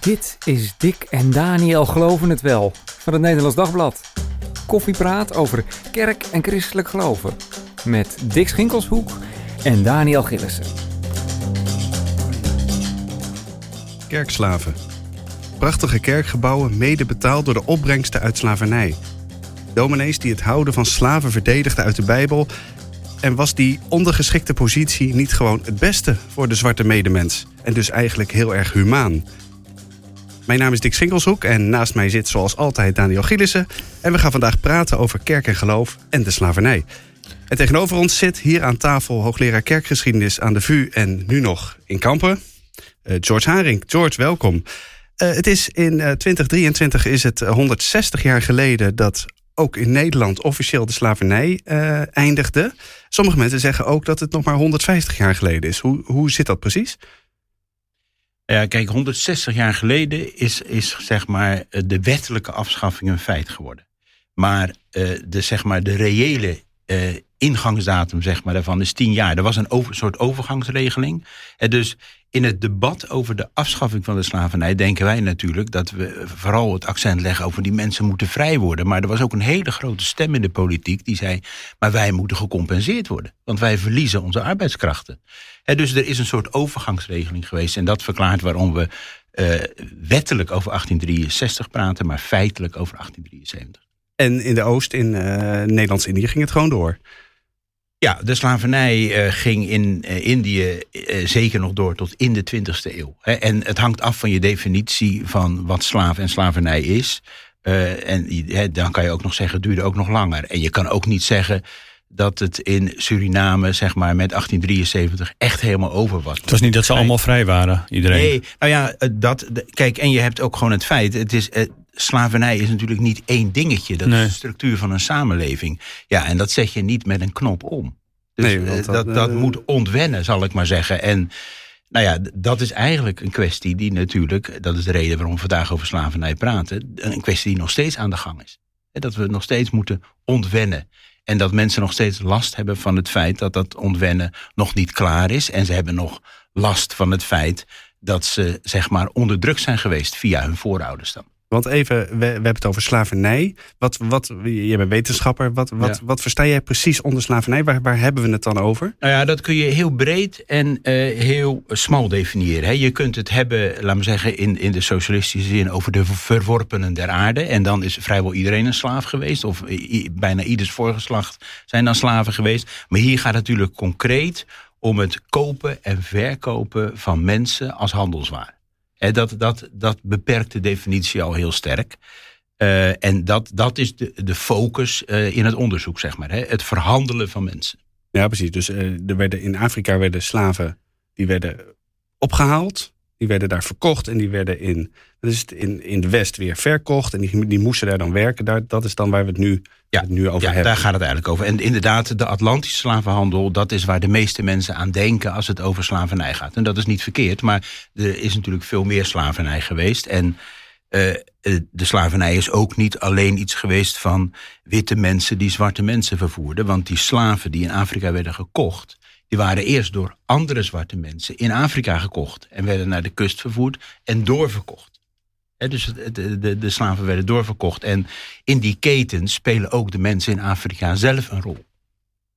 Dit is Dick en Daniel Geloven het Wel van het Nederlands Dagblad. Koffiepraat over kerk en christelijk geloven. Met Dick Schinkelshoek en Daniel Gillissen. Kerkslaven. Prachtige kerkgebouwen mede betaald door de opbrengsten uit slavernij. Dominees die het houden van slaven verdedigden uit de Bijbel. En was die ondergeschikte positie niet gewoon het beste voor de zwarte medemens? En dus eigenlijk heel erg humaan. Mijn naam is Dick Singelshoek en naast mij zit zoals altijd Daniel Gillissen. En we gaan vandaag praten over kerk en geloof en de slavernij. En tegenover ons zit hier aan tafel hoogleraar kerkgeschiedenis aan de VU en nu nog in Kampen. Uh, George Haring. George, welkom. Uh, het is in uh, 2023 is het 160 jaar geleden dat ook in Nederland officieel de slavernij eindigde. Sommige mensen zeggen ook dat het nog maar 150 jaar geleden is. Hoe, hoe zit dat precies? Ja, kijk, 160 jaar geleden is, is zeg maar de wettelijke afschaffing een feit geworden. Maar uh, de, zeg maar, de reële ingangsdatum zeg maar, daarvan is 10 jaar. Er was een soort overgangsregeling. En dus in het debat over de afschaffing van de slavernij denken wij natuurlijk dat we vooral het accent leggen over die mensen moeten vrij worden. Maar er was ook een hele grote stem in de politiek die zei: maar wij moeten gecompenseerd worden, want wij verliezen onze arbeidskrachten. He, dus er is een soort overgangsregeling geweest en dat verklaart waarom we uh, wettelijk over 1863 praten, maar feitelijk over 1873. En in de Oost, in uh, Nederlands-Indië, ging het gewoon door. Ja, de slavernij uh, ging in uh, Indië uh, zeker nog door tot in de 20e eeuw. Hè. En het hangt af van je definitie van wat slaaf en slavernij is. en dan kan je ook nog zeggen, het duurde ook nog langer. En je kan ook niet zeggen dat het in Suriname, zeg maar, met 1873 echt helemaal over was. Het was niet dat ze allemaal vrij waren, iedereen. Nee, nou ja, dat, kijk, en je hebt ook gewoon het feit, het is, slavernij is natuurlijk niet één dingetje. Dat nee. is de structuur van een samenleving. Ja, en dat zet je niet met een knop om. Dus nee, dat, dat, dat uh, moet ontwennen, zal ik maar zeggen. En nou ja, dat is eigenlijk een kwestie die natuurlijk, dat is de reden waarom we vandaag over slavernij praten, een kwestie die nog steeds aan de gang is. Dat we nog steeds moeten ontwennen. En dat mensen nog steeds last hebben van het feit dat dat ontwennen nog niet klaar is. En ze hebben nog last van het feit dat ze zeg maar onder druk zijn geweest via hun voorouders dan. Want even, we, we, hebben het over slavernij. Wat, wat, je bent wetenschapper. Wat, wat, ja. wat versta jij precies onder slavernij? Waar, waar hebben we het dan over? Nou ja, dat kun je heel breed en uh, heel smal definiëren. Hè. Je kunt het hebben, laat me zeggen, in, in de socialistische zin over de verworpenen der aarde. En dan is vrijwel iedereen een slaaf geweest. Of i, bijna ieders voorgeslacht zijn dan slaven geweest. Maar hier gaat het natuurlijk concreet om het kopen en verkopen van mensen als handelswaar. Dat, dat, dat beperkt de definitie al heel sterk. Uh, en dat, dat is de, de focus uh, in het onderzoek, zeg maar. Hè? Het verhandelen van mensen. Ja, precies. Dus uh, er werden, in Afrika werden slaven die werden opgehaald. Die werden daar verkocht en die werden in, dus in, in de West weer verkocht. En die, die moesten daar dan werken. Daar, dat is dan waar we het nu, ja, het nu over ja, hebben. Daar gaat het eigenlijk over. En inderdaad, de Atlantische slavenhandel, dat is waar de meeste mensen aan denken als het over slavernij gaat. En dat is niet verkeerd, maar er is natuurlijk veel meer slavernij geweest. En uh, de slavernij is ook niet alleen iets geweest van witte mensen die zwarte mensen vervoerden. Want die slaven die in Afrika werden gekocht, die waren eerst door andere zwarte mensen in Afrika gekocht en werden naar de kust vervoerd en doorverkocht. He, dus de, de, de, slaven werden doorverkocht. En in die keten spelen ook de mensen in Afrika zelf een rol.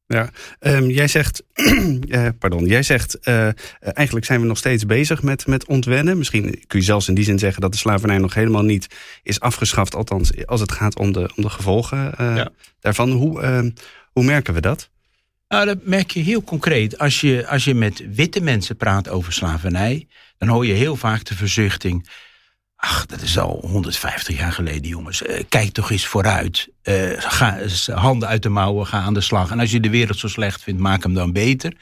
Ja, um, jij zegt, uh, pardon, jij zegt, uh, eigenlijk zijn we nog steeds bezig met, met ontwennen. Misschien kun je zelfs in die zin zeggen dat de slavernij nog helemaal niet is afgeschaft. Althans, als het gaat om de, om de gevolgen uh, ja. daarvan. Hoe, hoe merken we dat? Nou, dat merk je heel concreet. Als je, als je met witte mensen praat over slavernij, dan hoor je heel vaak de verzuchting. Ach, dat is al 150 jaar geleden, jongens. Uh, kijk toch eens vooruit. Uh, ga, handen uit de mouwen, ga aan de slag. En als je de wereld zo slecht vindt, maak hem dan beter.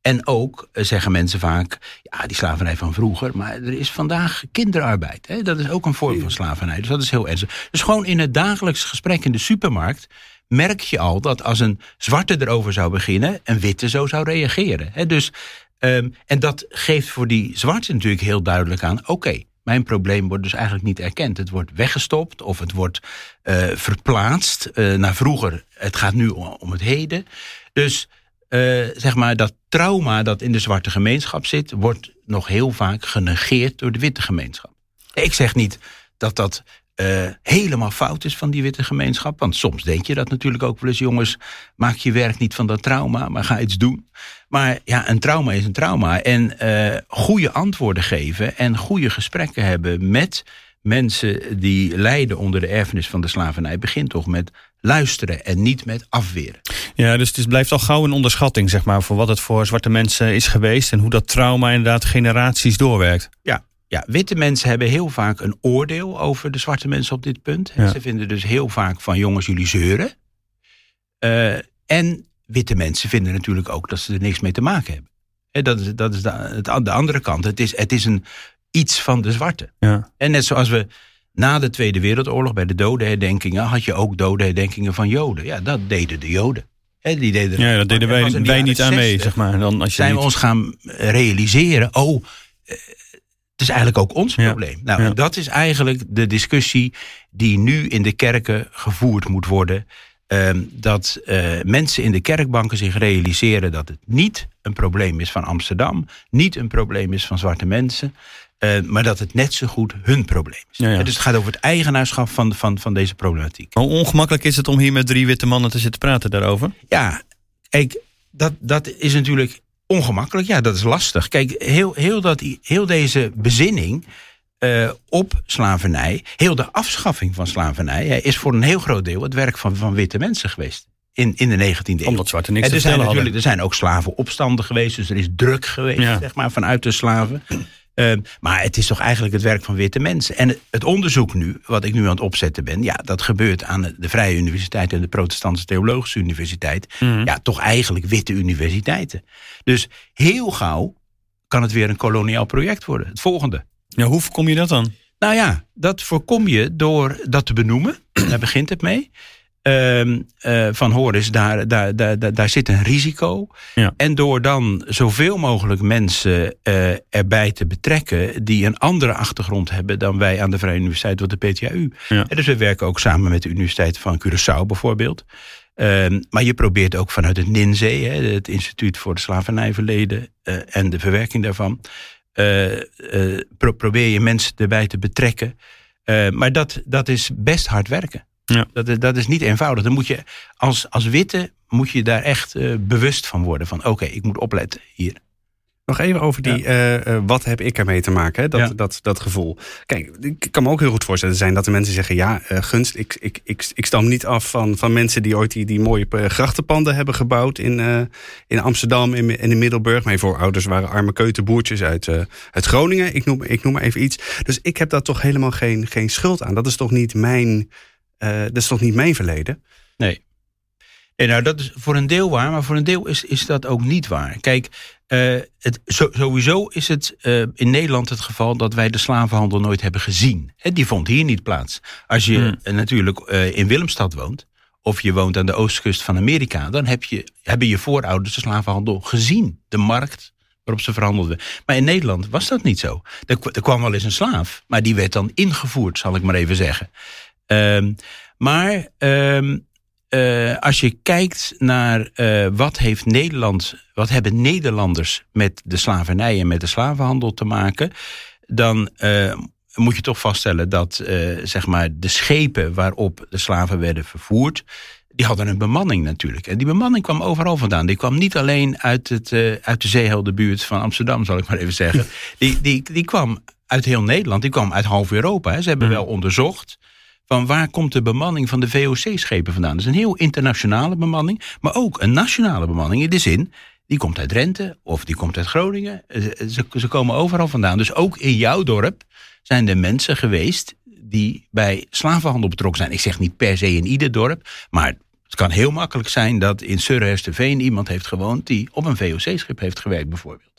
En ook uh, zeggen mensen vaak, ja, die slavernij van vroeger, maar er is vandaag kinderarbeid. Hè? Dat is ook een vorm van slavernij. Dus dat is heel ernstig. Dus gewoon in het dagelijks gesprek in de supermarkt merk je al dat als een zwarte erover zou beginnen, een witte zo zou reageren. Dus, um, en dat geeft voor die zwarte natuurlijk heel duidelijk aan, oké, mijn probleem wordt dus eigenlijk niet erkend. Het wordt weggestopt of het wordt uh, verplaatst uh, naar vroeger. Het gaat nu om, het heden. Dus uh, zeg maar dat trauma dat in de zwarte gemeenschap zit, wordt nog heel vaak genegeerd door de witte gemeenschap. Ik zeg niet dat dat uh, helemaal fout is van die witte gemeenschap. Want soms denk je dat natuurlijk ook wel eens, jongens, maak je werk niet van dat trauma, maar ga iets doen. Maar ja, een trauma is een trauma. En uh, goede antwoorden geven en goede gesprekken hebben met mensen die lijden onder de erfenis van de slavernij, begint toch met luisteren en niet met afweren. Ja, dus het blijft al gauw een onderschatting, zeg maar, voor wat het voor zwarte mensen is geweest en hoe dat trauma inderdaad generaties doorwerkt. Ja, ja, witte mensen hebben heel vaak een oordeel over de zwarte mensen op dit punt. Ze vinden dus heel vaak van jongens, jullie zeuren. Uh, en witte mensen vinden natuurlijk ook dat ze er niks mee te maken hebben. dat is, dat is de, de andere kant. Het is, het is een, iets van de zwarte. Ja. En net zoals we na de Tweede Wereldoorlog bij de dodenherdenkingen... had je ook dodenherdenkingen van Joden. Ja, dat deden de Joden. die deden ja, dat deden wij, wij niet aan mee, zeg maar. Dan als je zijn we ons gaan realiseren... oh, eh, is eigenlijk ook ons probleem. Nou, dat is eigenlijk de discussie die nu in de kerken gevoerd moet worden. Ehm, dat uh, mensen in de kerkbanken zich realiseren dat het niet een probleem is van Amsterdam, niet een probleem is van zwarte mensen, uh, maar dat het net zo goed hun probleem is. Ja, dus het gaat over het eigenaarschap van, van, van deze problematiek. Hoe ongemakkelijk is het om hier met drie witte mannen te zitten praten daarover? Ja, kijk, dat, dat is natuurlijk ongemakkelijk. Ja, dat is lastig. Kijk, heel, heel, dat, heel deze bezinning uh, op slavernij, heel de afschaffing van slavernij, is voor een heel groot deel het werk van, van witte mensen geweest. In, in de 19e eeuw. Omdat zwarte niks en er zijn natuurlijk, Er zijn ook slavenopstanden geweest, dus er is druk geweest zeg maar, vanuit de slaven. Ehm, maar het is toch eigenlijk het werk van witte mensen. En het onderzoek nu, wat ik nu aan het opzetten ben, ja, dat gebeurt aan de Vrije Universiteit en de Protestantse Theologische Universiteit. Mhm. Ja, toch eigenlijk witte universiteiten. Dus heel gauw kan het weer een koloniaal project worden. Het volgende. Ja, hoe voorkom je dat dan? Nou ja, dat voorkom je door dat te benoemen. Daar begint het mee. Uh, uh, van Horus, daar, daar, daar, daar zit een risico. Ja. En door dan zoveel mogelijk mensen uh, erbij te betrekken... die een andere achtergrond hebben dan wij aan de Vrije Universiteit of de PTAU. Ja. dus we werken ook samen met de Universiteit van Curaçao bijvoorbeeld. Ehm, maar je probeert ook vanuit het NINSE, het Instituut voor de Slavernijverleden... Uh, en de verwerking daarvan... Pro probeer je mensen erbij te betrekken... maar dat, dat is best hard werken. Ja. Dat, is, dat is niet eenvoudig. Dan moet je als, als witte moet je daar echt uh, bewust van worden. Van oké, ik moet opletten hier. Nog even over die, ja. uh, wat heb ik ermee te maken, hè? Dat, ja. dat, dat gevoel. Kijk, ik kan me ook heel goed voorstellen zijn dat de mensen zeggen... ja, uh, gunst, ik, ik, ik, ik stam niet af van, van mensen die ooit die, die mooie grachtenpanden hebben gebouwd... in, uh, in Amsterdam en in, in Middelburg. Mijn voorouders waren arme keutenboertjes uit, uit Groningen. Ik noem, ik noem maar even iets. Dus ik heb daar toch helemaal geen, geen schuld aan. Dat is toch niet mijn... Uh, dat is toch niet mijn verleden? Nee. nee. Nou, dat is voor een deel waar, maar voor een deel is, is dat ook niet waar. Kijk, uh, het, zo, sowieso is het uh, in Nederland het geval dat wij de slavenhandel nooit hebben gezien. He, die vond hier niet plaats. Als je hmm. natuurlijk in Willemstad woont, of je woont aan de oostkust van Amerika, dan heb je, hebben je voorouders de slavenhandel gezien. De markt waarop ze verhandelden. Maar in Nederland was dat niet zo. Er, er kwam wel eens een slaaf, maar die werd dan ingevoerd, zal ik maar even zeggen. Um, maar um, uh, als je kijkt naar uh, wat heeft Nederland, wat hebben Nederlanders met de slavernij en met de slavenhandel te maken, dan uh, moet je toch vaststellen dat zeg maar de schepen waarop de slaven werden vervoerd, die hadden een bemanning natuurlijk. En die bemanning kwam overal vandaan. Die kwam niet alleen uit, het, uit de zeeheldenbuurt van Amsterdam, zal ik maar even zeggen. Die, die, die kwam uit heel Nederland, die kwam uit half Europa. Hè. Ze hebben wel onderzocht van waar komt de bemanning van de VOC-schepen vandaan. Dat is een heel internationale bemanning, maar ook een nationale bemanning in de zin... die komt uit Drenthe of die komt uit Groningen. Ze, ze komen overal vandaan. Dus ook in jouw dorp zijn er mensen geweest die bij slavenhandel betrokken zijn. Ik zeg niet per se in ieder dorp, maar het kan heel makkelijk zijn dat in Surresterveen iemand heeft gewoond die op een VOC-schip heeft gewerkt bijvoorbeeld.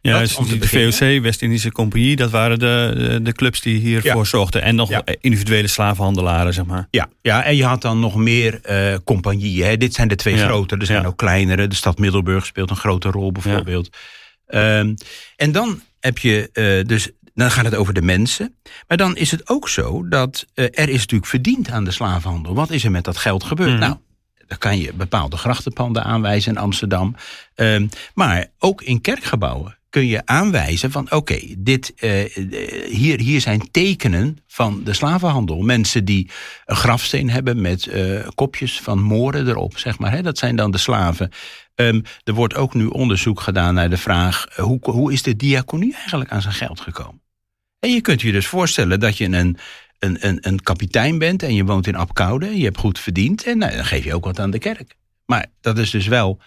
Ja, dus de VOC, West-Indische Compagnie, dat waren de, de, clubs die hiervoor ja. zorgden. En nog ja. individuele slavenhandelaren, zeg maar. Ja, ja en je had dan nog meer uh, compagnieën. Hè. Dit zijn de twee ja. grote, er zijn ook kleinere. De stad Middelburg speelt een grote rol bijvoorbeeld. Um, en dan heb je uh, dus dan gaat het over de mensen. Maar dan is het ook zo dat uh, er is natuurlijk verdiend aan de slavenhandel. Wat is er met dat geld gebeurd? Mhm. Nou, dan kan je bepaalde grachtenpanden aanwijzen in Amsterdam. Um, maar ook in kerkgebouwen kun je aanwijzen van oké, dit uh, hier, hier zijn tekenen van de slavenhandel. Mensen die een grafsteen hebben met uh, kopjes van moren erop, zeg maar. Hè, dat zijn dan de slaven. Um, er wordt ook nu onderzoek gedaan naar de vraag: hoe, hoe is de diaconie eigenlijk aan zijn geld gekomen? En je kunt je dus voorstellen dat je een, een, een, een kapitein bent en je woont in Apkoude, je hebt goed verdiend en nou, dan geef je ook wat aan de kerk. Maar dat is dus wel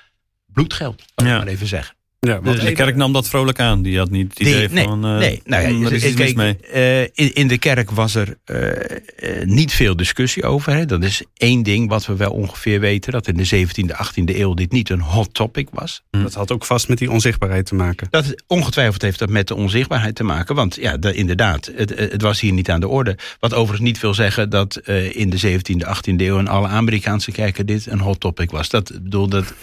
bloedgeld, laat ik maar even zeggen. Ja, want dus de kerk nam dat vrolijk aan. Die had niet het idee nee, van... Uh, nee, nou ja, mm, er is iets mis mee. Uh, in, in, de kerk was er uh, niet veel discussie over. Hè. Dat is één ding wat we wel ongeveer weten. Dat in de 17e, 18e eeuw dit niet een hot topic was. Mm. Dat had ook vast met die onzichtbaarheid te maken. Dat, ongetwijfeld heeft dat met de onzichtbaarheid te maken. Want ja, de, inderdaad, het, het, was hier niet aan de orde. Wat overigens niet wil zeggen dat in de 17e, 18e eeuw... in alle Amerikaanse kerken dit een hot topic was. Dat bedoel, dat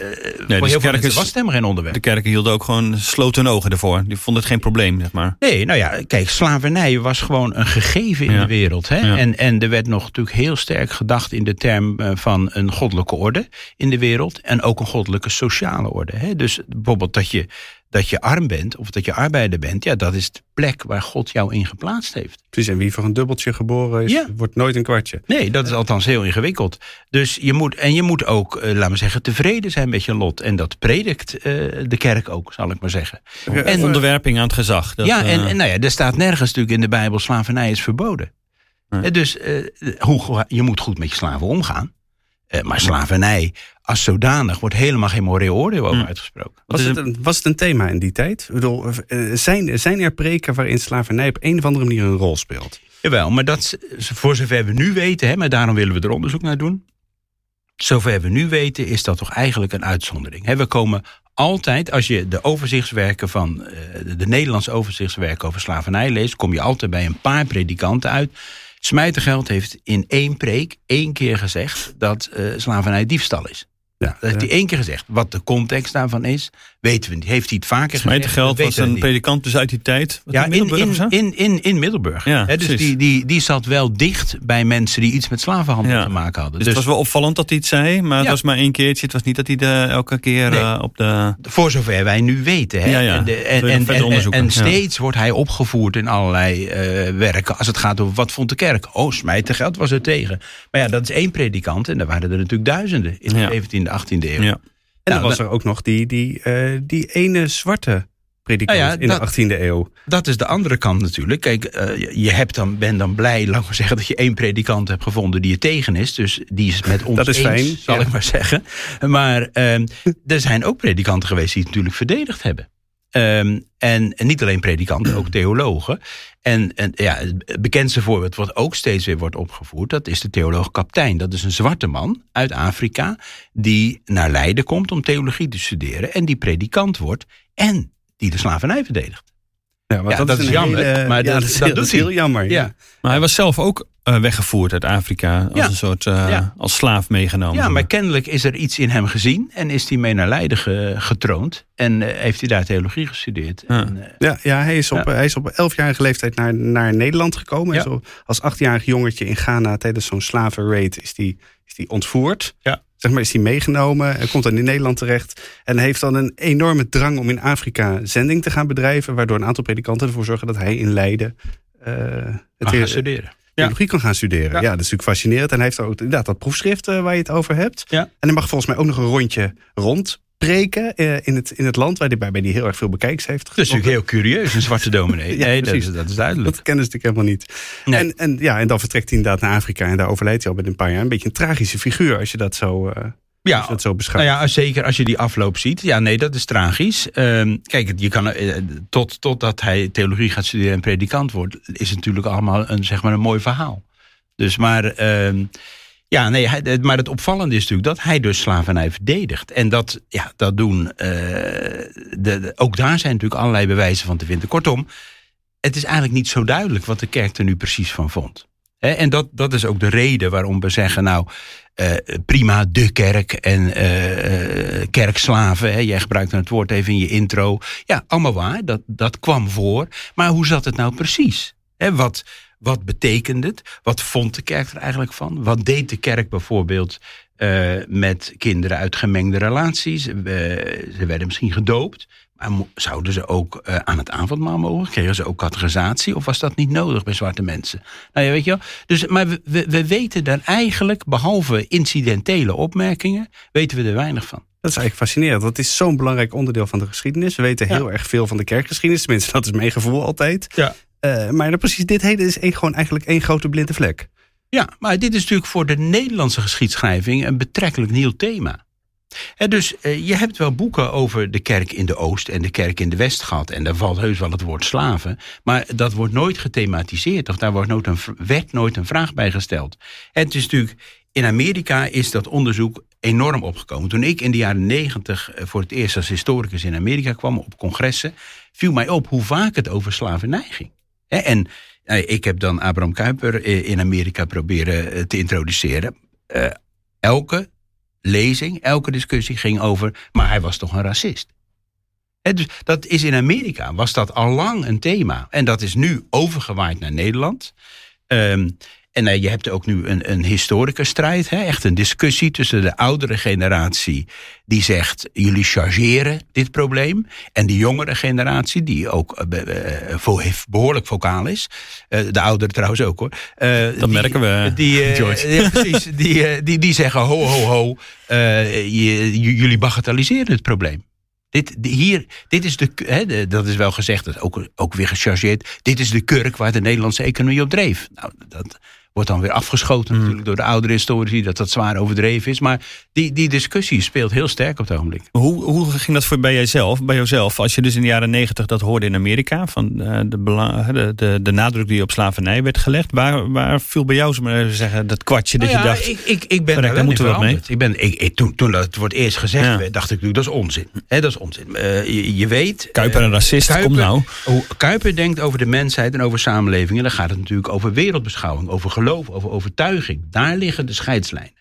nee, voor heel veel was het helemaal geen onderwerp. De kerken hielden ook gewoon sloten hun ogen ervoor. Die vonden het geen probleem, zeg maar. Nee, nou ja, kijk, slavernij was gewoon een gegeven in de wereld. Hè? En, en er werd nog natuurlijk heel sterk gedacht in de term eh, van een goddelijke orde in de wereld. En ook een goddelijke sociale orde. Hè? Dus bijvoorbeeld dat je dat je arm bent of dat je arbeider bent, ja, dat is de plek waar God jou in geplaatst heeft. Precies, en wie voor een dubbeltje geboren is, wordt nooit een kwartje. Nee, dat is althans heel ingewikkeld. Dus je moet, en je moet ook, uh, laten we zeggen, tevreden zijn met je lot. En dat predikt uh, de kerk ook, zal ik maar zeggen. En onderwerping aan het gezag. Dat, ja, en, uh, en nou ja, er staat nergens natuurlijk in de Bijbel slavernij is verboden. Nee. Dus hoe, je moet goed met je slaven omgaan. Maar slavernij als zodanig wordt helemaal geen moreel oordeel over hm. uitgesproken. Was het, een, was het een thema in die tijd? Ik bedoel, eh, zijn, zijn er preken waarin slavernij op een of andere manier een rol speelt? Jawel, maar dat voor zover we nu weten, hè, maar daarom willen we er onderzoek naar doen. Zover we nu weten, is dat toch eigenlijk een uitzondering. We komen altijd, als je de overzichtswerken van eh, de Nederlandse overzichtswerken over slavernij leest, kom je altijd bij een paar predikanten uit. Smijtergeld heeft in één preek één keer gezegd dat uh, slavernij diefstal is. Ja, dat heeft hij één keer gezegd. Wat de context daarvan is, weten we niet. Heeft hij het vaker gezegd? Geld was een predikant dus uit die tijd. ja, in, in, in, in, in Middelburg. Ja, dus die, die, die zat wel dicht bij mensen die iets met slavenhandel te maken hadden. Dus, dus, het was wel opvallend dat hij het zei, maar het was maar één keertje. Het was niet dat hij de, elke keer nee. uh, op de... Voor zover wij nu weten. Hè. En, de, en, en, en, en, steeds wordt hij opgevoerd in allerlei uh, werken. Als het gaat over wat vond de kerk. Oh, smijtergeld was er tegen. Maar ja, dat is één predikant. En daar waren er natuurlijk duizenden in de 17e, 18e eeuw. Ja. En nou, dan was er ook nog die, die, uh, die ene zwarte predikant nou ja, in dat, de 18e eeuw. Dat is de andere kant natuurlijk. Kijk, uh, je hebt dan, ben dan blij, laten we zeggen, dat je één predikant hebt gevonden die er tegen is. Dus die is met ons dat is eens, fijn, zal ja. ik maar zeggen. Maar uh, er zijn ook predikanten geweest die het natuurlijk verdedigd hebben. Um, en, en, niet alleen predikanten, ook theologen. En, en ja, het bekendste voorbeeld wat ook steeds weer wordt opgevoerd... dat is de theoloog Kaptein. Dat is een zwarte man uit Afrika... die naar Leiden komt om theologie te studeren... en die predikant wordt en die de slavernij verdedigt. Ja, ja dat, dat, is, jammer. Hele, maar ja, dat, dat, dat, is heel jammer. Ja. Maar hij was zelf ook uh, weggevoerd uit Afrika. Als een soort uh, ja. als slaaf meegenomen. Ja, maar kennelijk is er iets in hem gezien. En is hij mee naar Leiden ge, getroond. En uh, heeft hij daar theologie gestudeerd. Ja, en, ja, ja, hij is op, hij is op elfjarige leeftijd naar, naar Nederland gekomen. Ja. Zo, als achtjarig jongetje in Ghana tijdens zo'n slavenraid is die, is die ontvoerd. Ja zeg maar, is hij meegenomen en komt dan in Nederland terecht. En heeft dan een enorme drang om in Afrika zending te gaan bedrijven. Waardoor een aantal predikanten ervoor zorgen dat hij in Leiden uh, het gaan studeren. Theologie kan gaan studeren. Ja. dat is natuurlijk fascinerend. En hij heeft ook inderdaad dat proefschrift uh, waar je het over hebt. Ja. En hij mag volgens mij ook nog een rondje rond preken uh, in, het, in het land waar hij bij die heel erg veel bekijks heeft. Dat is natuurlijk heel curieus, een zwarte dominee. ja, nee, dat, is, dat is duidelijk. Dat kennen ze natuurlijk helemaal niet. Nee. En, en, ja, en dan vertrekt hij inderdaad naar Afrika en daar overlijdt hij al met een paar jaar. Een beetje een tragische figuur als je dat zo... Uh, ja, dat zo beschouwt. Nou ja, zeker als je die afloop ziet. Ja, nee, dat is tragisch. Uh, kijk, je kan, uh, tot, totdat hij theologie gaat studeren en predikant wordt, is het natuurlijk allemaal een, zeg maar een mooi verhaal. Dus maar, uh, ja, nee, hij, maar het opvallende is natuurlijk dat hij dus slavernij verdedigt. En dat, ja, dat doen, de, de, ook daar zijn natuurlijk allerlei bewijzen van te vinden. Kortom, het is eigenlijk niet zo duidelijk wat de kerk er nu precies van vond. En dat, dat is ook de reden waarom we zeggen, nou, uh, prima de kerk en uh, kerkslaven. Hè, jij gebruikt het woord even in je intro. Ja, allemaal waar, dat, dat kwam voor. Maar hoe zat het nou precies? Wat, wat betekende het? Wat vond de kerk er eigenlijk van? Wat deed de kerk bijvoorbeeld met kinderen uit gemengde relaties? Ze werden misschien gedoopt. Zouden ze ook uh, aan het avondmaal mogen? Kregen ze ook categorisatie? Of was dat niet nodig bij zwarte mensen? Nou ja, weet je wel. Dus, maar we, we, we weten daar eigenlijk, behalve incidentele opmerkingen, weten we er weinig van. Dat is eigenlijk fascinerend. Dat is zo'n belangrijk onderdeel van de geschiedenis. We weten heel erg veel van de kerkgeschiedenis. Tenminste, dat is mijn gevoel altijd. Ja. Uh, maar precies dit hele is een, gewoon eigenlijk één grote blinde vlek. Ja, maar dit is natuurlijk voor de Nederlandse geschiedschrijving een betrekkelijk nieuw thema. Dus uh, je hebt wel boeken over de kerk in de Oost en de kerk in de West gehad. En daar valt heus wel het woord slaven. Maar dat wordt nooit gethematiseerd. Of daar wordt nooit een, werd nooit een vraag bij gesteld. En het is natuurlijk, in Amerika is dat onderzoek enorm opgekomen. Toen ik in de jaren negentig eh, voor het eerst als historicus in Amerika kwam op congressen, viel mij op hoe vaak het over slavernij ging. En eh, ik heb dan Abraham Kuyper eh, in Amerika proberen te introduceren. elke lezing, elke discussie ging over, maar hij was toch een racist. dus dat is in Amerika, was dat al lang een thema. En dat is nu overgewaaid naar Nederland. Um, en uh, je hebt ook nu een, een historicusstrijd, hè? echt een discussie tussen de oudere generatie die zegt jullie chargeren dit probleem. En de jongere generatie die ook uh, behoorlijk vocaal is. de ouderen trouwens ook hoor. dat merken we, die, ja, precies, die, die, die zeggen ho ho ho, jullie bagatelliseren het probleem. Dit, hier, dit is de, hè, dat is wel gezegd, dat ook, ook weer gechargeerd. Dit is de kurk waar de Nederlandse economie op dreef. Nou, dat, wordt dan weer afgeschoten mm. natuurlijk door de oudere historici dat dat zwaar overdreven is. Maar die, die discussie speelt heel sterk op het ogenblik. Hoe, hoe ging dat voor bij jezelf, bij jouzelf? Als je dus in de jaren negentig dat hoorde in Amerika, van uh, de, de, de, de, nadruk die op slavernij werd gelegd, waar, waar viel bij jou, maar zeggen, dat kwartje dat nou je dacht, ik, ik, ik ben daar moeten we wat mee? Ik ben, ik, ik, toen, toen dat wordt eerst gezegd ja. werd, dacht ik dat is onzin. He, dat is onzin. Uh, je, je, weet... Kuiper een racist, Kuiper, kom nou. Kuiper denkt over de mensheid en over samenleving. En dan gaat het natuurlijk over wereldbeschouwing, over geloof, over overtuiging. Daar liggen de scheidslijnen.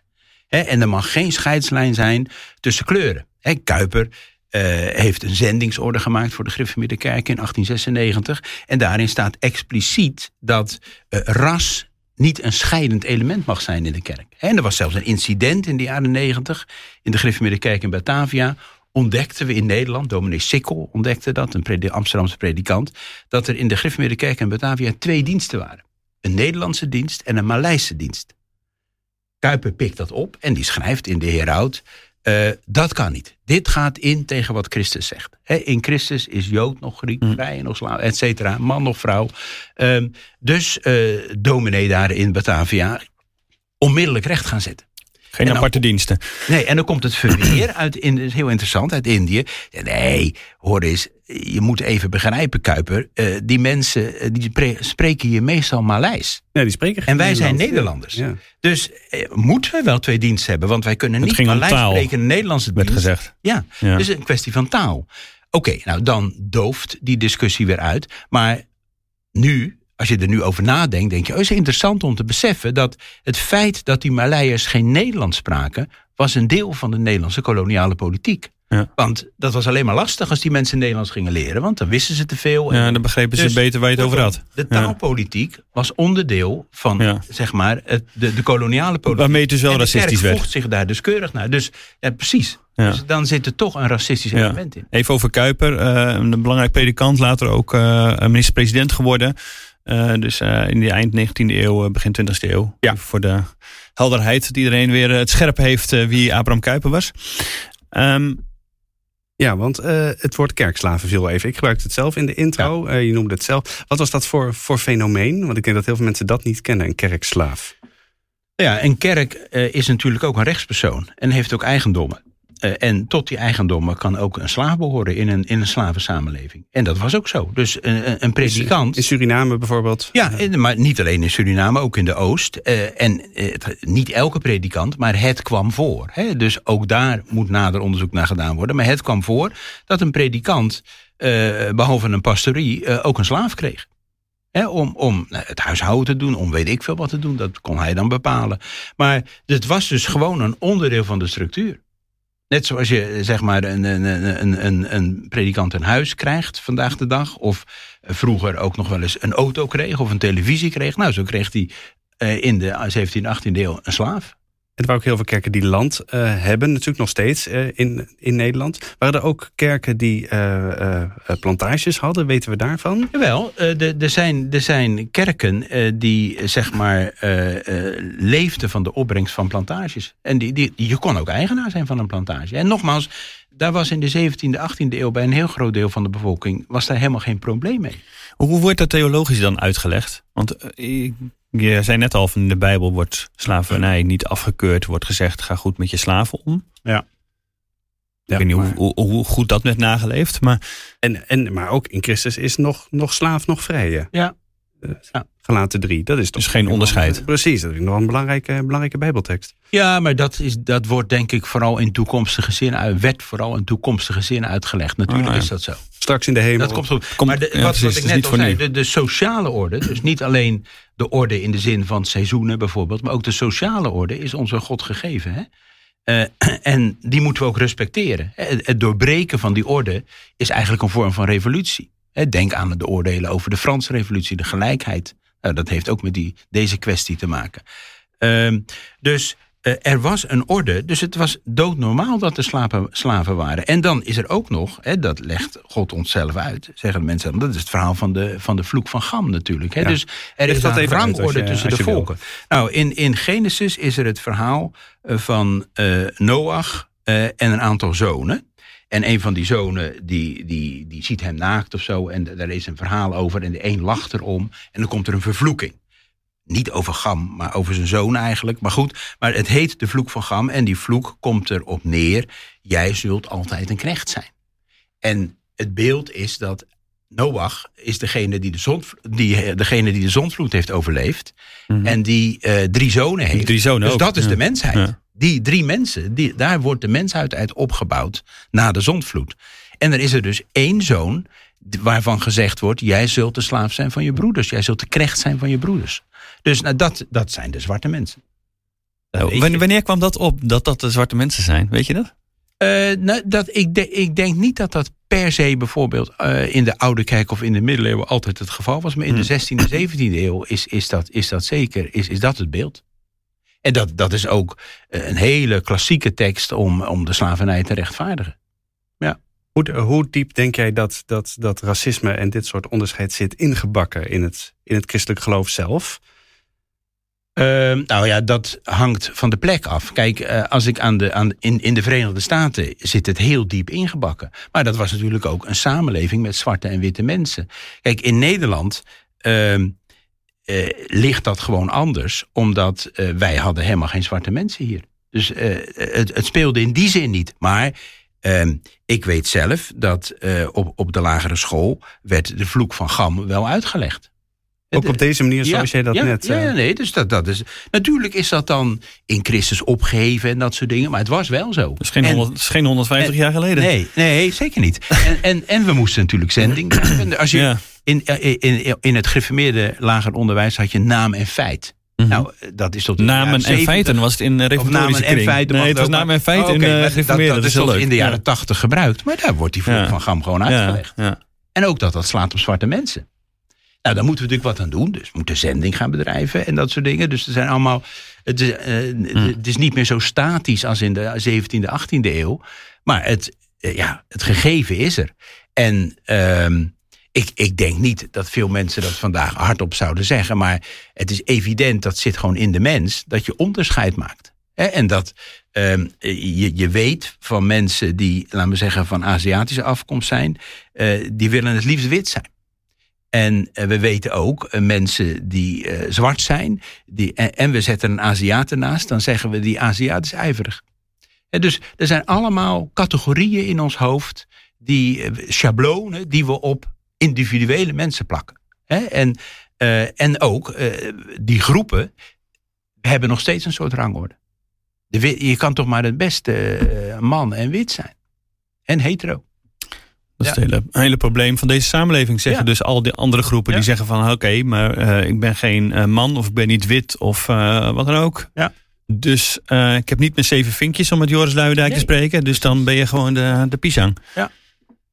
en er mag geen scheidslijn zijn tussen kleuren. Kuiper uh, heeft een zendingsorde gemaakt voor de Griffemidde Kerk in 1896. En daarin staat expliciet dat uh, ras niet een scheidend element mag zijn in de kerk. En er was zelfs een incident in de jaren 90 in de Griffemidde Kerk in Batavia ontdekten we in Nederland, dominee Sikkel ontdekte dat, een Amsterdamse predikant, dat er in de Griffemidde Kerk in Batavia twee diensten waren een Nederlandse dienst en een Maleise dienst. Kuiper pikt dat op en die schrijft in de Heraut... Uh, dat kan niet. Dit gaat in tegen wat Christus zegt. in Christus is Jood nog Griek, mm. vrij nog slaaf, et cetera, man nog vrouw. Uh, dus uh, dominee daar in Batavia onmiddellijk recht gaan zetten. Geen aparte diensten. Nee, en dan komt het verweer uit, in, is heel interessant, uit Indië. Nee, hoor eens, je moet even begrijpen, Kuiper. Uh, die mensen uh, die spreken hier meestal Maleis. Ja, die spreken En wij zijn Nederlanders. Ja. Dus uh, moeten we wel twee diensten hebben? Want wij kunnen niet Maleis spreken in Nederlandse dienst. Werd gezegd. Ja, ja, dus een kwestie van taal. Oké, nou dan dooft die discussie weer uit. Maar nu als je er nu over nadenkt, denk je, oh, is interessant om te beseffen dat het feit dat die Maleiers geen Nederlands spraken, was een deel van de Nederlandse koloniale politiek. Ja. Want dat was alleen maar lastig als die mensen Nederlands gingen leren, want dan wisten ze te veel. Ja, dan begrepen ze dus beter waar je het over had. De taalpolitiek was onderdeel van, zeg maar, het, de, de koloniale politiek. Waarmee het dus wel racistisch werd. voegt zich daar dus keurig naar. Dus ja, precies. Dus dan zit er toch een racistisch element in. Even over Kuiper, uh, een belangrijk predikant, later ook uh, minister-president geworden. Uh, dus uh, in de eind 19e eeuw, uh, begin 20e eeuw. Ja. Voor de helderheid, dat iedereen weer het scherp heeft wie Abraham Kuyper was. Um, ja, want het woord kerkslaven viel even. Ik gebruikte het zelf in de intro. je noemde het zelf. Wat was dat voor, voor fenomeen? Want ik denk dat heel veel mensen dat niet kennen, een kerkslaaf. Ja, een kerk is natuurlijk ook een rechtspersoon en heeft ook eigendommen. Uh, en tot die eigendommen kan ook een slaaf behoren in een, in een slavensamenleving. En dat was ook zo. Dus een, een predikant. In Suriname bijvoorbeeld? Ja, maar niet alleen in Suriname, ook in de Oost. Uh, en niet elke predikant, maar het kwam voor. Hè? Dus ook daar moet nader onderzoek naar gedaan worden. Maar het kwam voor dat een predikant, behalve een pastorie, ook een slaaf kreeg. om, om nou, het huishouden te doen, om weet ik veel wat te doen. Dat kon hij dan bepalen. Maar het was dus gewoon een onderdeel van de structuur. Net zoals je zeg maar een, een, een, een, een predikant een huis krijgt vandaag de dag. Of vroeger ook nog wel eens een auto kreeg of een televisie kreeg. Nou, zo kreeg hij uh, in de 17e, 18e eeuw een slaaf. Er waren ook heel veel kerken die land uh, hebben, natuurlijk nog steeds uh, in, in Nederland. Waren er ook kerken die uh, plantages hadden? Weten we daarvan? Jawel, er, zijn, er zijn kerken die zeg maar leefden van de opbrengst van plantages. En die, die, je kon ook eigenaar zijn van een plantage. En nogmaals, daar was in de 17e, 18e eeuw bij een heel groot deel van de bevolking... was daar helemaal geen probleem mee. Hoe wordt dat theologisch dan uitgelegd? Want je zei net al, van in de Bijbel wordt slavernij niet afgekeurd. Wordt gezegd, ga goed met je slaven om. Ja. Ik weet niet hoe, hoe, hoe, goed dat werd nageleefd. Maar, en, en, maar ook in Christus is nog, nog slaaf, nog vrije. Ja. Ja. Gelaten drie. Dat is toch dus geen onderscheid. precies, dat is nog een belangrijke, belangrijke Bijbeltekst. Ja, maar dat, is, dat wordt denk ik vooral in toekomstige zin, werd vooral in toekomstige zin uitgelegd. Natuurlijk ah, is dat zo. Straks in de hemel. Dat komt goed. maar de, wat, wat, ik net al zei, de, de sociale orde, dus niet alleen de orde in de zin van seizoenen bijvoorbeeld, maar ook de sociale orde is onze God gegeven. Hè? Uh, en die moeten we ook respecteren. Het, het, doorbreken van die orde is eigenlijk een vorm van revolutie. Denk aan de oordelen over de Franse revolutie, de gelijkheid. Nou, dat heeft ook met die, deze kwestie te maken. Uh, dus uh, er was een orde, dus het was doodnormaal dat er slaven, slaven waren. En dan is er ook nog, hè, dat legt God onszelf uit, zeggen de mensen. Dat is het verhaal van de, van de vloek van Gam natuurlijk. Hè. Ja. Dus er is een rangorde tussen de volken. Nou, in, in Genesis is er het verhaal uh, van uh, Noach en een aantal zonen. En een van die zonen die, die, die ziet hem naakt of zo. En daar is een verhaal over. En de een lacht erom. En dan komt er een vervloeking. Niet over Gam, maar over zijn zoon eigenlijk. Maar goed, maar het heet de vloek van Gam. En die vloek komt erop neer. Jij zult altijd een knecht zijn. En het beeld is dat Noach is degene die de, zon, die, degene die de zonvloed heeft overleefd. Mm -hmm. En die uh, drie zonen heeft. Drie zonen dus ook. dat is ja. de mensheid. Ja. Die drie mensen, die, daar wordt de mensheid uit opgebouwd na de zondvloed. En er is er dus één zoon waarvan gezegd wordt: jij zult de slaaf zijn van je broeders, jij zult de knecht zijn van je broeders. Dus nou, dat, dat zijn de zwarte mensen. Oh, wanneer kwam dat op, dat dat de zwarte mensen zijn? Weet je dat? Uh, nou, dat ik, de, ik denk niet dat dat per se bijvoorbeeld uh, in de Oude Kerk of in de middeleeuwen altijd het geval was. Maar in de 16e en 17e eeuw is, is, dat, is dat zeker is, is dat het beeld. En dat, dat is ook eh, een hele klassieke tekst om, om de slavernij te rechtvaardigen. Ja. Hoe, hoe diep denk jij dat, dat, dat racisme en dit soort onderscheid zit ingebakken in het, in het christelijk geloof zelf? Uh, nou ja, dat hangt van de plek af. Kijk, uh, als ik aan de, aan, in, in de Verenigde Staten zit het heel diep ingebakken. Maar dat was natuurlijk ook een samenleving met zwarte en witte mensen. Kijk, in Nederland uh, uh, ligt dat gewoon anders. Omdat uh, wij hadden helemaal geen zwarte mensen hier. Dus uh, het, het, speelde in die zin niet. Maar ehm, ik weet zelf dat op, op de lagere school werd de vloek van Gam wel uitgelegd. Ook op deze manier zoals ja, jij dat ja, net... Ja, nee, dus dat, dat is... Natuurlijk is dat dan in Christus opgeven en dat soort dingen. Maar het was wel zo. Dat is geen, en, 100, is geen 150 en, jaar geleden. Nee, nee zeker niet. en, en, en we moesten natuurlijk zending Als je... Ja in, in, in het gereformeerde lager onderwijs had je naam en feit. -hmm. Nou, dat is tot Namen en feiten was het in reformatorische namen en feiten. Nee, het was namen en feiten okay, in uh, gereformeerde. Dat, dat, is tot in de jaren tachtig gebruikt. Maar daar wordt die ja. van Gam gewoon uitgelegd. Ja, ja. En ook dat dat slaat op zwarte mensen. Nou, daar moeten we natuurlijk wat aan doen. Dus we moeten zending gaan bedrijven en dat soort dingen. Dus er zijn allemaal. Het is, uh, mm. het is niet meer zo statisch als in de 17e, 18e eeuw. Maar het, uh, ja, het gegeven is er. En. Uh, ik, ik denk niet dat veel mensen dat vandaag hardop zouden zeggen. Maar het is evident, dat zit gewoon in de mens, dat je onderscheid maakt. En dat um, je, je weet van mensen die, laten we zeggen, van Aziatische afkomst zijn, uh, die willen het liefst wit zijn. En uh, we weten ook uh, mensen die zwart zijn, die, en, we zetten een Aziat ernaast, dan zeggen we die Aziat is ijverig. Dus er zijn allemaal categorieën in ons hoofd, die schablonen die we op individuele mensen plakken. En, en ook die groepen hebben nog steeds een soort rangorde. De, je kan toch maar het beste man en wit zijn. En hetero. Dat is ja. het hele, hele, probleem van deze samenleving. Zeggen ja. dus al die andere groepen ja. die zeggen van oké, okay, maar ik ben geen man of ik ben niet wit of wat dan ook. Ja. Dus ik heb niet mijn zeven vinkjes om met Joris Luijendijk nee. te spreken. Dus dan ben je gewoon de, de pisang. Ja.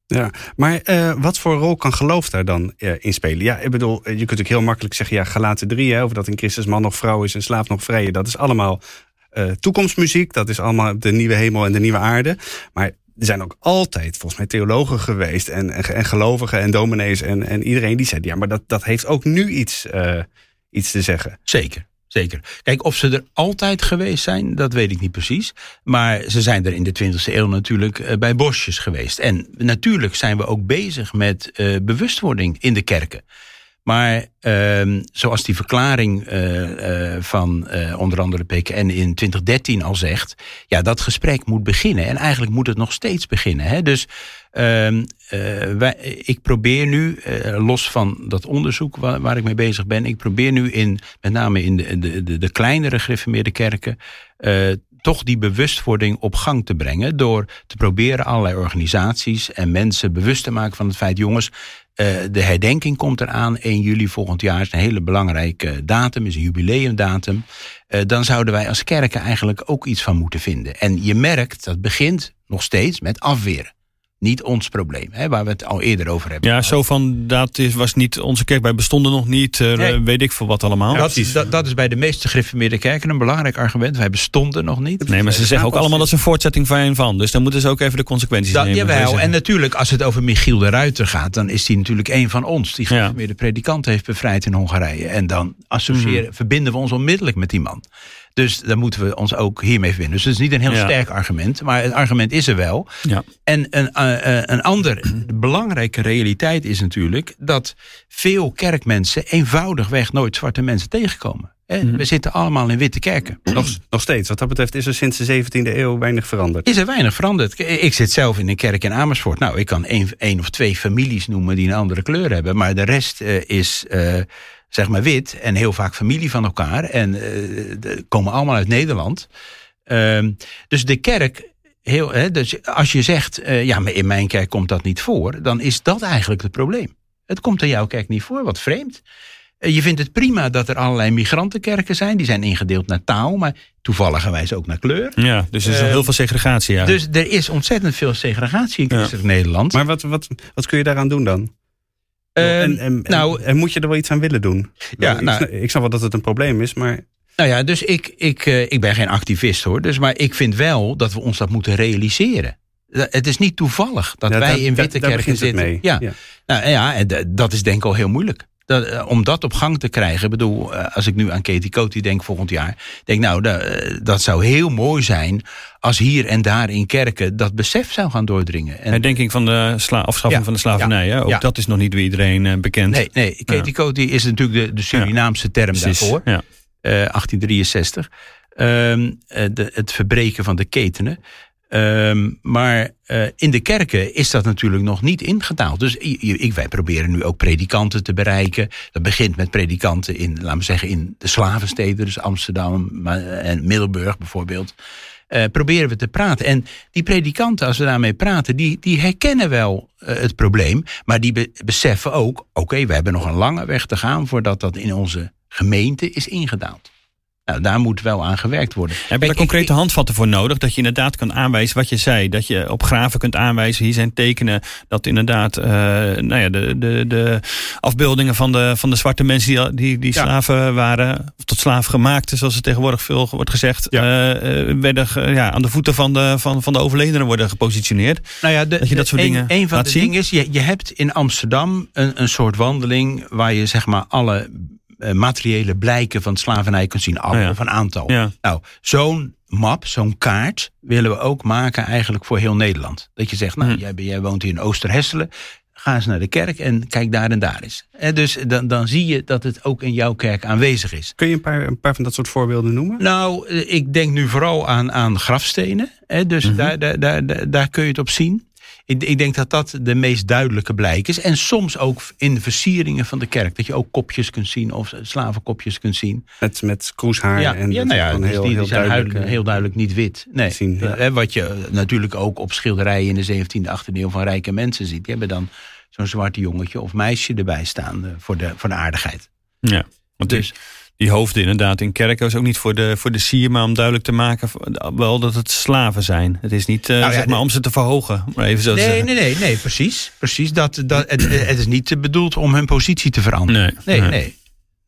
Ja, maar uh, wat voor rol kan geloof daar dan uh, in spelen? Ja, ik bedoel, je kunt ook heel makkelijk zeggen, ja, gelaten drie, hè, of dat een Christus man nog vrouw is en slaaf nog vrije, dat is allemaal eh, toekomstmuziek. Dat is allemaal de nieuwe hemel en de nieuwe aarde. Maar er zijn ook altijd volgens mij theologen geweest en, en, en gelovigen en dominees en, en iedereen die zei, ja, maar dat, dat heeft ook nu iets, uh, iets te zeggen. Zeker. Zeker. Kijk, of ze er altijd geweest zijn, dat weet ik niet precies. Maar ze zijn er in de 20e eeuw natuurlijk uh, bij bosjes geweest. En natuurlijk zijn we ook bezig met uh, bewustwording in de kerken. Maar uh, zoals die verklaring uh, uh, van onder andere PKN in 2013 al zegt, ja, dat gesprek moet beginnen. En eigenlijk moet het nog steeds beginnen. Hè? Dus ehm, wij, ik probeer nu, los van dat onderzoek waar, waar, ik mee bezig ben, ik probeer nu in, met name in de, de, de, de kleinere gereformeerde kerken, toch die bewustwording op gang te brengen. Door te proberen allerlei organisaties en mensen bewust te maken van het feit, jongens, uh, de herdenking komt eraan 1 juli volgend jaar. is een hele belangrijke datum, is een jubileumdatum. Uh, dan zouden wij als kerken eigenlijk ook iets van moeten vinden. En je merkt, dat begint nog steeds met afweren niet ons probleem, hè, waar we het al eerder over hebben. Ja, zo van dat is, was niet onze kerk, wij bestonden nog niet, uh, nee. weet ik veel wat allemaal. Ja, dat, is, dat, dat, is bij de meeste gereformeerde kerken een belangrijk argument. Wij bestonden nog niet. Nee, maar ze zeggen ook allemaal dat ze een voortzetting van van. Dus dan moeten ze ook even de consequenties dat, nemen. Jawel, en natuurlijk als het over Michiel de Ruiter gaat, dan is die natuurlijk een van ons. Die gereformeerde ja. predikant heeft bevrijd in Hongarije. En dan associëren, mm. verbinden we ons onmiddellijk met die man. Dus dan moeten we ons ook hiermee verbinden. Dus het is niet een heel ja. sterk argument, maar het argument is er wel. Ja. En een, uh, een andere belangrijke realiteit is natuurlijk dat veel kerkmensen eenvoudigweg nooit zwarte mensen tegenkomen. Mm. We zitten allemaal in witte kerken. Nog, nog steeds. Wat dat betreft is er sinds de 17e eeuw weinig veranderd. Is er weinig veranderd. Ik zit zelf in een kerk in Amersfoort. Nou, ik kan één, één of twee families noemen die een andere kleur hebben. Maar de rest uh, is... Uh, zeg maar wit en heel vaak familie van elkaar. En uh, komen allemaal uit Nederland. Uh, dus de kerk, heel, hè, dus als je zegt, uh, ja, maar in mijn kerk komt dat niet voor, dan is dat eigenlijk het probleem. Het komt in jouw kerk niet voor, wat vreemd. Uh, je vindt het prima dat er allerlei migrantenkerken zijn. Die zijn ingedeeld naar taal, maar toevalligerwijs ook naar kleur. Ja, dus er is uh, heel veel segregatie. Ja. Dus er is ontzettend veel segregatie in christelijk ja. Nederland. Maar wat, wat, wat kun je daaraan doen dan? Uh, en, en, nou, en, moet je er wel iets aan willen doen? Ja, ik, nou, snap, ik snap wel dat het een probleem is, maar... Nou ja, dus ik, ik, uh, ik ben geen activist hoor. Dus, maar ik vind wel dat we ons dat moeten realiseren. Het is niet toevallig dat ja, wij daar, in witte daar, daar kerken zitten. Mee. Ja. ja. Nou, ja, en dat is denk ik al heel moeilijk. Dat, uh, om dat op gang te krijgen, ik bedoel, als ik nu aan Katie Coty denk volgend jaar, denk nou, dat, dat zou heel mooi zijn als hier en daar in kerken dat besef zou gaan doordringen. En Herdenking van de afschaffing ja, van de slavernij, ja, ook ja. dat is nog niet bij iedereen bekend. Nee, nee. Coty is natuurlijk de, de Surinaamse term daarvoor, ja. 1863. Um, de, het verbreken van de ketenen. Um, maar uh, in de kerken is dat natuurlijk nog niet ingetaald. Dus ik, wij proberen nu ook predikanten te bereiken. Dat begint met predikanten in, laten we zeggen, in de slavensteden, dus Amsterdam en Middelburg bijvoorbeeld. Uh, proberen we te praten. En die predikanten, als we daarmee praten, die, die herkennen wel uh, het probleem. Maar die be beseffen ook, oké, we hebben nog een lange weg te gaan voordat dat in onze gemeente is ingedaald. Nou, daar moet wel aan gewerkt worden. Heb je daar concrete handvatten voor nodig? Dat je inderdaad kan aanwijzen wat je zei. Dat je op graven kunt aanwijzen. Hier zijn tekenen dat inderdaad uh, nou ja, de, de, de afbeeldingen van de, van de zwarte mensen die, die, die ja. slaven waren. Of tot slaven gemaakt, zoals het tegenwoordig veel wordt gezegd. Ja. Uh, werden ja, aan de voeten van de, van, van de overledenen worden gepositioneerd. Nou ja, de, dat je dat soort een, dingen Een van laat de zien. dingen is, je, je hebt in Amsterdam een, een soort wandeling waar je zeg maar alle materiële blijken van slavernij kunt zien, af, ja. of een aantal. Ja. Nou, zo'n map, zo'n kaart willen we ook maken eigenlijk voor heel Nederland. Dat je zegt, nou, Hm. jij, jij woont hier in Oosterhesselen, ga eens naar de kerk en kijk daar en daar eens. En dus dan, dan zie je dat het ook in jouw kerk aanwezig is. Kun je een paar, een paar van dat soort voorbeelden noemen? Nou, eh, ik denk nu vooral aan, aan grafstenen. Hè, dus Mhm. daar, daar, daar, daar kun je het op zien. Ik, ik denk dat dat de meest duidelijke blijk is. En soms ook in de versieringen van de kerk. Dat je ook kopjes kunt zien of slavenkopjes kunt zien. Met, met kroeshaar Ja, en ja, dat nou ja dus heel, die, die heel zijn duidelijk. duidelijk, heel duidelijk niet wit. Nee. zien, ja. Eh, Wat je eh, natuurlijk ook op schilderijen in de 17e, 18e eeuw van rijke mensen ziet. Die hebben dan zo'n zwarte jongetje of meisje erbij staan eh, voor, de, voor de aardigheid. Ja, want Dus- die, die hoofden inderdaad in kerken is ook niet voor de, voor de sier, maar om duidelijk te maken wel dat het slaven zijn. Het is niet uh, Nou ja, zeg maar, om ze te verhogen, maar even zo Nee, nee, nee, nee, precies. precies dat, dat, het, het is niet bedoeld om hun positie te veranderen. Nee, Nee, nee.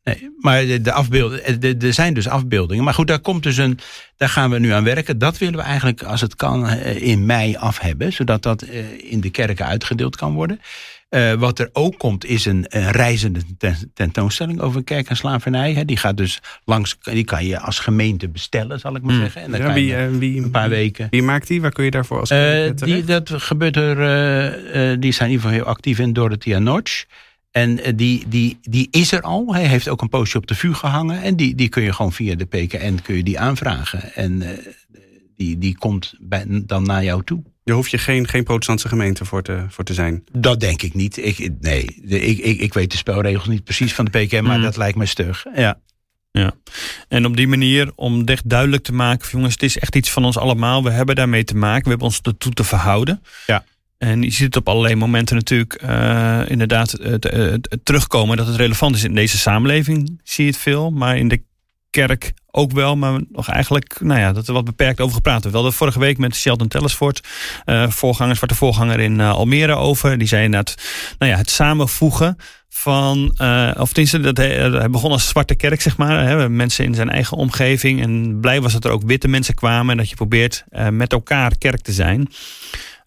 nee. Maar de, de afbeeldingen, er zijn dus afbeeldingen. Maar goed, daar komt dus een. Daar gaan we nu aan werken. Dat willen we eigenlijk, als het kan, eh, in mei af hebben. Zodat dat eh, in de kerken uitgedeeld kan worden. Uh, wat er ook komt is een, een reizende tentoonstelling over kerk en slavernij. Die gaat dus langs, die kan je als gemeente bestellen, zal ik maar zeggen. En dan ja, wie, uh, wie, een paar weken. Wie maakt die? Waar kun je daarvoor als uh, die, Dat gebeurt er, die zijn in ieder geval heel actief in Dorothea Notch. En die, die, die is er al. Hij heeft ook een postje op de vuur gehangen. En die, die kun je gewoon via de PKN kun je die aanvragen. En die, die komt bij, dan naar jou toe. Je hoeft je geen, geen protestantse gemeente voor te, voor te zijn. Dat denk ik niet. Ik, nee, ik, ik, ik weet de spelregels niet precies van de PKM, maar mm. dat lijkt me stug. Ja. Ja, en op die manier om echt duidelijk te maken: jongens, het is echt iets van ons allemaal. We hebben daarmee te maken. We hebben ons ertoe te verhouden. Ja. En je ziet het op allerlei momenten natuurlijk uh, inderdaad het, terugkomen dat het relevant is in deze samenleving. Zie je het veel, maar in de kerk ook wel, maar nog eigenlijk, nou ja, dat er wat beperkt over gepraat wordt. We hadden vorige week met Sheldon Tellersford, uh, voorganger, zwarte voorganger in uh, Almere over. Die zei net, nou ja, het samenvoegen van, uh, of tenminste, dat hij, hij, begon als zwarte kerk, zeg maar. Hè, mensen in zijn eigen omgeving. En blij was dat er ook witte mensen kwamen en dat je probeert met elkaar kerk te zijn.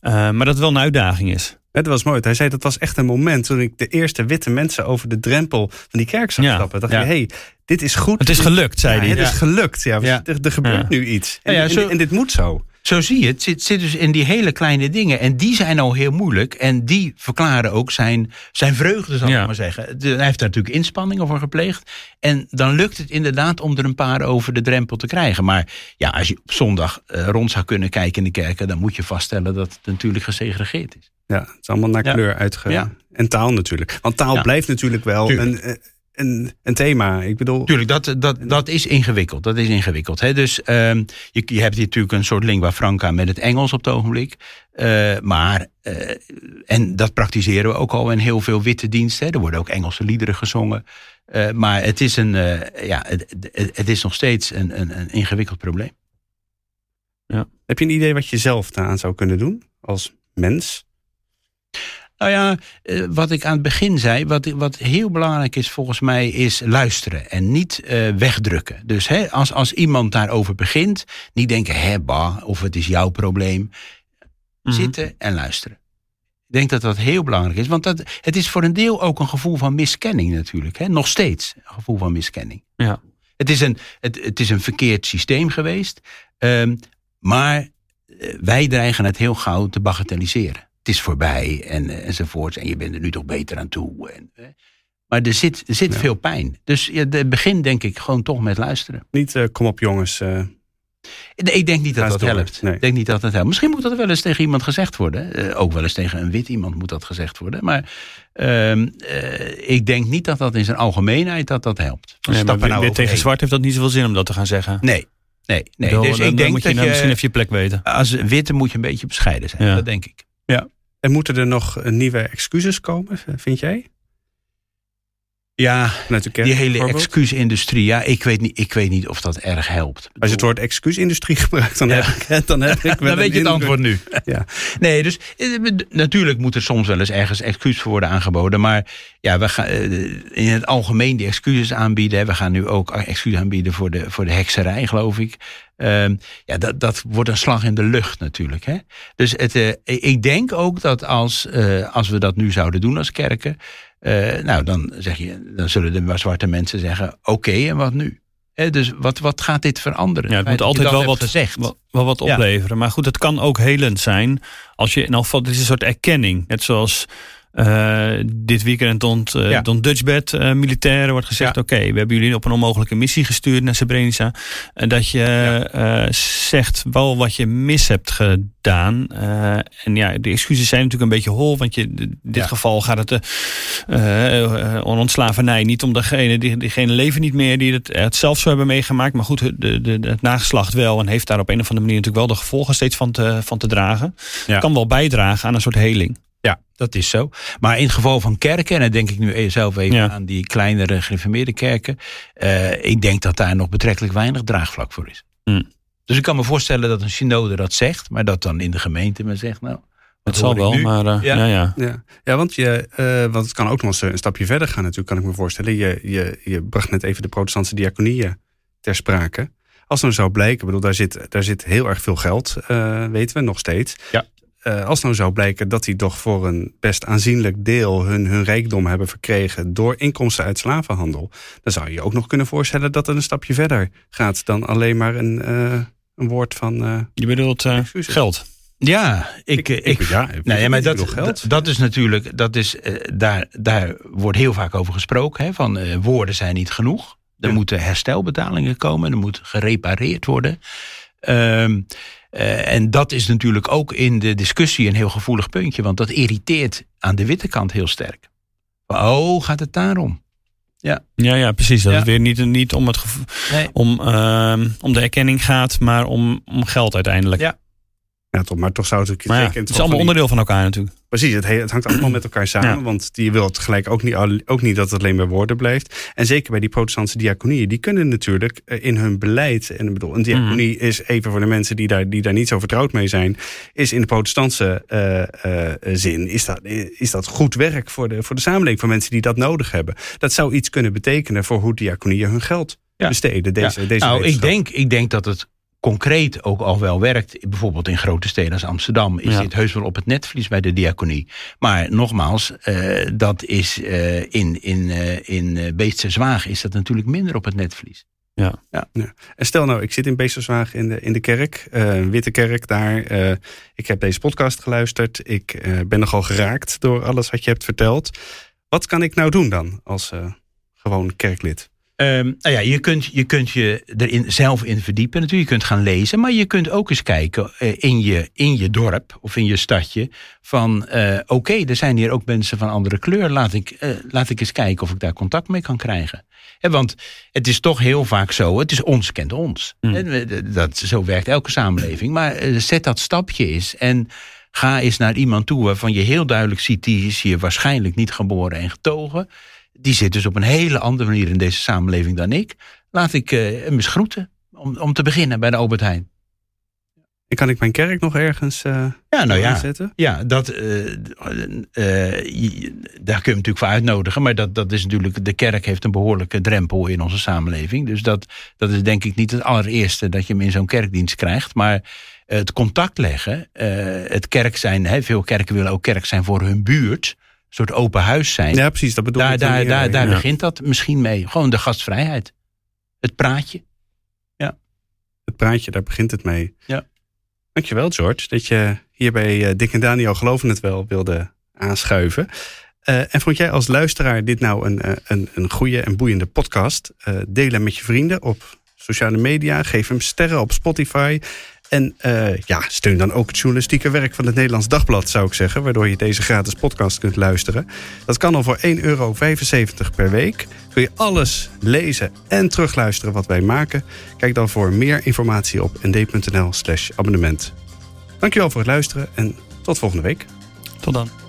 maar dat het wel een uitdaging is. Het was mooi. Hij zei dat was echt een moment toen ik de eerste witte mensen over de drempel van die kerk zag ja. stappen. Dacht ja. hey, dit is goed. Het is gelukt, zei hij. Het is gelukt. Ja, er, gebeurt nu iets. En, zo, en, dit moet zo. Zo zie je het. Zit, zit dus in die hele kleine dingen. En die zijn al heel moeilijk. En die verklaren ook zijn, zijn vreugde, zal ik maar zeggen. hij heeft daar natuurlijk inspanningen voor gepleegd. En dan lukt het inderdaad om er een paar over de drempel te krijgen. Maar ja, als je op zondag uh, rond zou kunnen kijken in de kerken... dan moet je vaststellen dat het natuurlijk gesegregeerd is. Ja, het is allemaal naar kleur uitge... En taal natuurlijk. Want taal blijft natuurlijk wel een, eh, een, een thema. Ik bedoel... Tuurlijk, dat, dat, dat is ingewikkeld. Dat is ingewikkeld. Hè? Dus um, je, je hebt hier natuurlijk een soort lingua franca met het Engels op het ogenblik. Uh, maar, uh, en dat praktiseren we ook al in heel veel witte diensten. Hè? Er worden ook Engelse liederen gezongen. Uh, maar het is, een, ja, het, het, is nog steeds een, een, een ingewikkeld probleem. Ja. Heb je een idee wat je zelf daaraan zou kunnen doen als mens? Nou ja, eh, wat ik aan het begin zei, wat, wat heel belangrijk is volgens mij, is luisteren en niet uh, wegdrukken. Dus hè, als, als iemand daarover begint, niet denken, hè, bah, of het is jouw probleem. Mhm. Zitten en luisteren. Ik denk dat dat heel belangrijk is, want dat, het is voor een deel ook een gevoel van miskenning natuurlijk. Hè? Nog steeds een gevoel van miskenning. Ja. Het, is een, het, het is een verkeerd systeem geweest, um, maar eh, wij dreigen het heel gauw te bagatelliseren het is voorbij en, uh, enzovoorts. En je bent er nu toch beter aan toe. En, uh, maar er zit, er zit veel pijn. Dus ja, de begin denk ik gewoon toch met luisteren. Niet uh, kom op jongens. ik denk niet dat dat helpt. Ik denk niet dat dat helpt. Misschien moet dat wel eens tegen iemand gezegd worden. ook wel eens tegen een wit iemand moet dat gezegd worden. Maar ehm, ik denk niet dat dat in zijn algemeenheid dat dat helpt. Nee, maar nou wit tegen zwart heeft dat niet zoveel zin om dat te gaan zeggen. Nee, Nee, nee. dus ik denk moet je, dat je misschien even je plek weten. Als witte moet je een beetje bescheiden zijn. Dat denk ik. Ja. En moeten er nog nieuwe excuses komen, vind jij? Ja, die hele excuusindustrie. Ja, ik weet, niet, ik weet niet of dat erg helpt. Als je het woord excuusindustrie gebruikt, dan, heb, ik, dan heb ik Dan weet je het antwoord nu. Ja. Nee, dus eh, natuurlijk moet er soms wel eens ergens excuus voor worden aangeboden. Maar ja, we gaan eh, in het algemeen die excuses aanbieden. We gaan nu ook excuses aanbieden voor de, voor de hekserij, geloof ik. Ehm, ja, dat, dat wordt een slag in de lucht natuurlijk. Hè? Dus het, uh, ik denk ook dat als, uh, als we dat nu zouden doen als kerken. Uh, nou, dan, zeg je, dan zullen de zwarte mensen zeggen: oké, en wat nu? dus wat, wat gaat dit veranderen? Ja, het moet altijd wel wat, gezegd. Wel, wel wat opleveren. Maar goed, het kan ook helend zijn als je in geval, dit is een soort erkenning. Net zoals uh, dit weekend tot uh, ja. Dutchbed uh, militairen wordt gezegd: oké, we hebben jullie op een onmogelijke missie gestuurd naar Srebrenica. En dat je ja. zegt wel wat je mis hebt gedaan. en ja, de excuses zijn natuurlijk een beetje hol, want je, in dit geval gaat het om ontslavernij. Niet om degene, die, diegene leven niet meer die het, het zelf zo hebben meegemaakt. Maar goed, de, de, het nageslacht wel. En heeft daar op een of andere manier natuurlijk wel de gevolgen steeds van te, van te dragen. Kan wel bijdragen aan een soort heling. Ja, dat is zo. Maar in het geval van kerken, en dan denk ik nu e- zelf even aan die kleinere gereformeerde kerken. Uh, ik denk dat daar nog betrekkelijk weinig draagvlak voor is. Mm. Dus ik kan me voorstellen dat een synode dat zegt, maar dat dan in de gemeente men zegt, nou, Het zal wel, maar uh, ja. ja. Ja. ja. want, je, uh, want het kan ook nog eens een stapje verder gaan natuurlijk, kan ik me voorstellen. Je, je, je bracht net even de protestantse diaconieën ter sprake. Als nou zou blijken, bedoel, daar zit, daar zit heel erg veel geld, uh, weten we nog steeds. Ja. Uh, als nou zou blijken dat die toch voor een best aanzienlijk deel hun, hun rijkdom hebben verkregen door inkomsten uit slavenhandel, dan zou je je ook nog kunnen voorstellen dat het een stapje verder gaat dan alleen maar een, uh, een woord van. Uh, je bedoelt geld. Ja, ik, ik, ik ja, nee, maar dat, dat, dat, is natuurlijk, dat is, daar, daar wordt heel vaak over gesproken. Hè, van woorden zijn niet genoeg. Er ja. moeten herstelbetalingen komen, er moet gerepareerd worden. Um, uh, en dat is natuurlijk ook in de discussie een heel gevoelig puntje, want dat irriteert aan de witte kant heel sterk. Oh, gaat het daarom? Ja, ja, ja precies. Dat ja. het weer niet, niet om, het nee. om, uh, om de erkenning gaat, maar om, om geld uiteindelijk. Ja. Ja, toch, maar toch zou het... Maar ja, het is allemaal onderdeel van elkaar natuurlijk. Precies, het, het hangt allemaal met elkaar samen. Ja. Want die wil tegelijk ook niet, ook niet dat het alleen bij woorden blijft. En zeker bij die protestantse diaconieën. Die kunnen natuurlijk eh, in hun beleid... En ik bedoel, een diaconie mm. is even voor de mensen die daar, die daar niet zo vertrouwd mee zijn... is in de protestantse uh, uh, zin... Is dat, is dat goed werk voor de, voor de samenleving. Voor mensen die dat nodig hebben. Dat zou iets kunnen betekenen voor hoe diaconieën hun geld ja. besteden. Deze, deze nou, ik denk, ik denk dat het concreet ook al wel werkt. Bijvoorbeeld in grote steden als Amsterdam is ja. dit heus wel op het netvlies bij de diaconie. Maar nogmaals, uh, dat is uh, in, in, uh, in Beestse Zwaag is dat natuurlijk minder op het netvlies. Ja. Ja. ja. En stel nou, ik zit in Beesterswaag in de, in de kerk, witte kerk daar. ik heb deze podcast geluisterd. Ik ben nogal geraakt door alles wat je hebt verteld. Wat kan ik nou doen dan als gewoon kerklid? Um, nou ja, je kunt, je kunt je erin zelf in verdiepen natuurlijk. Je kunt gaan lezen, maar je kunt ook eens kijken uh, in, je, in je dorp of in je stadje. Van uh, oké, okay, er zijn hier ook mensen van andere kleur. Laat ik, uh, laat ik eens kijken of ik daar contact mee kan krijgen. He, want het is toch heel vaak zo, het is ons kent ons. Mm. dat, zo werkt elke samenleving. Maar zet dat stapje eens en ga eens naar iemand toe waarvan je heel duidelijk ziet... die is hier waarschijnlijk niet geboren en getogen die zit dus op een hele andere manier in deze samenleving dan ik. Laat ik uh, hem eens groeten. Om, om te beginnen bij de Albert Heijn. En kan ik mijn kerk nog ergens uh, ja, nou ja, zetten? Ja, dat, uh, uh, je, daar kun je natuurlijk voor uitnodigen. Maar dat, dat is natuurlijk, de kerk heeft een behoorlijke drempel in onze samenleving. Dus dat, dat is denk ik niet het allereerste dat je hem in zo'n kerkdienst krijgt. Maar het contact leggen, het kerk zijn, hè, veel kerken willen ook kerk zijn voor hun buurt soort open huis zijn. Ja, precies. Dat bedoel daar ik daar, daar, daar ja. begint dat misschien mee. Gewoon de gastvrijheid. Het praatje. Ja. Het praatje, daar begint het mee. Ja. Dankjewel, George, dat je hier bij uh, Dick en Daniel Geloven het Wel wilde aanschuiven. Uh, en vond jij als luisteraar dit nou een, een, een goede en boeiende podcast? Uh, deel hem met je vrienden op sociale media. Geef hem sterren op Spotify. En uh, ja, steun dan ook het journalistieke werk van het Nederlands Dagblad, zou ik zeggen. Waardoor je deze gratis podcast kunt luisteren. Dat kan al voor 1,75 euro per week. Wil je alles lezen en terugluisteren wat wij maken? Kijk dan voor meer informatie op nd.nl slash abonnement. Dankjewel voor het luisteren en tot volgende week. Tot dan.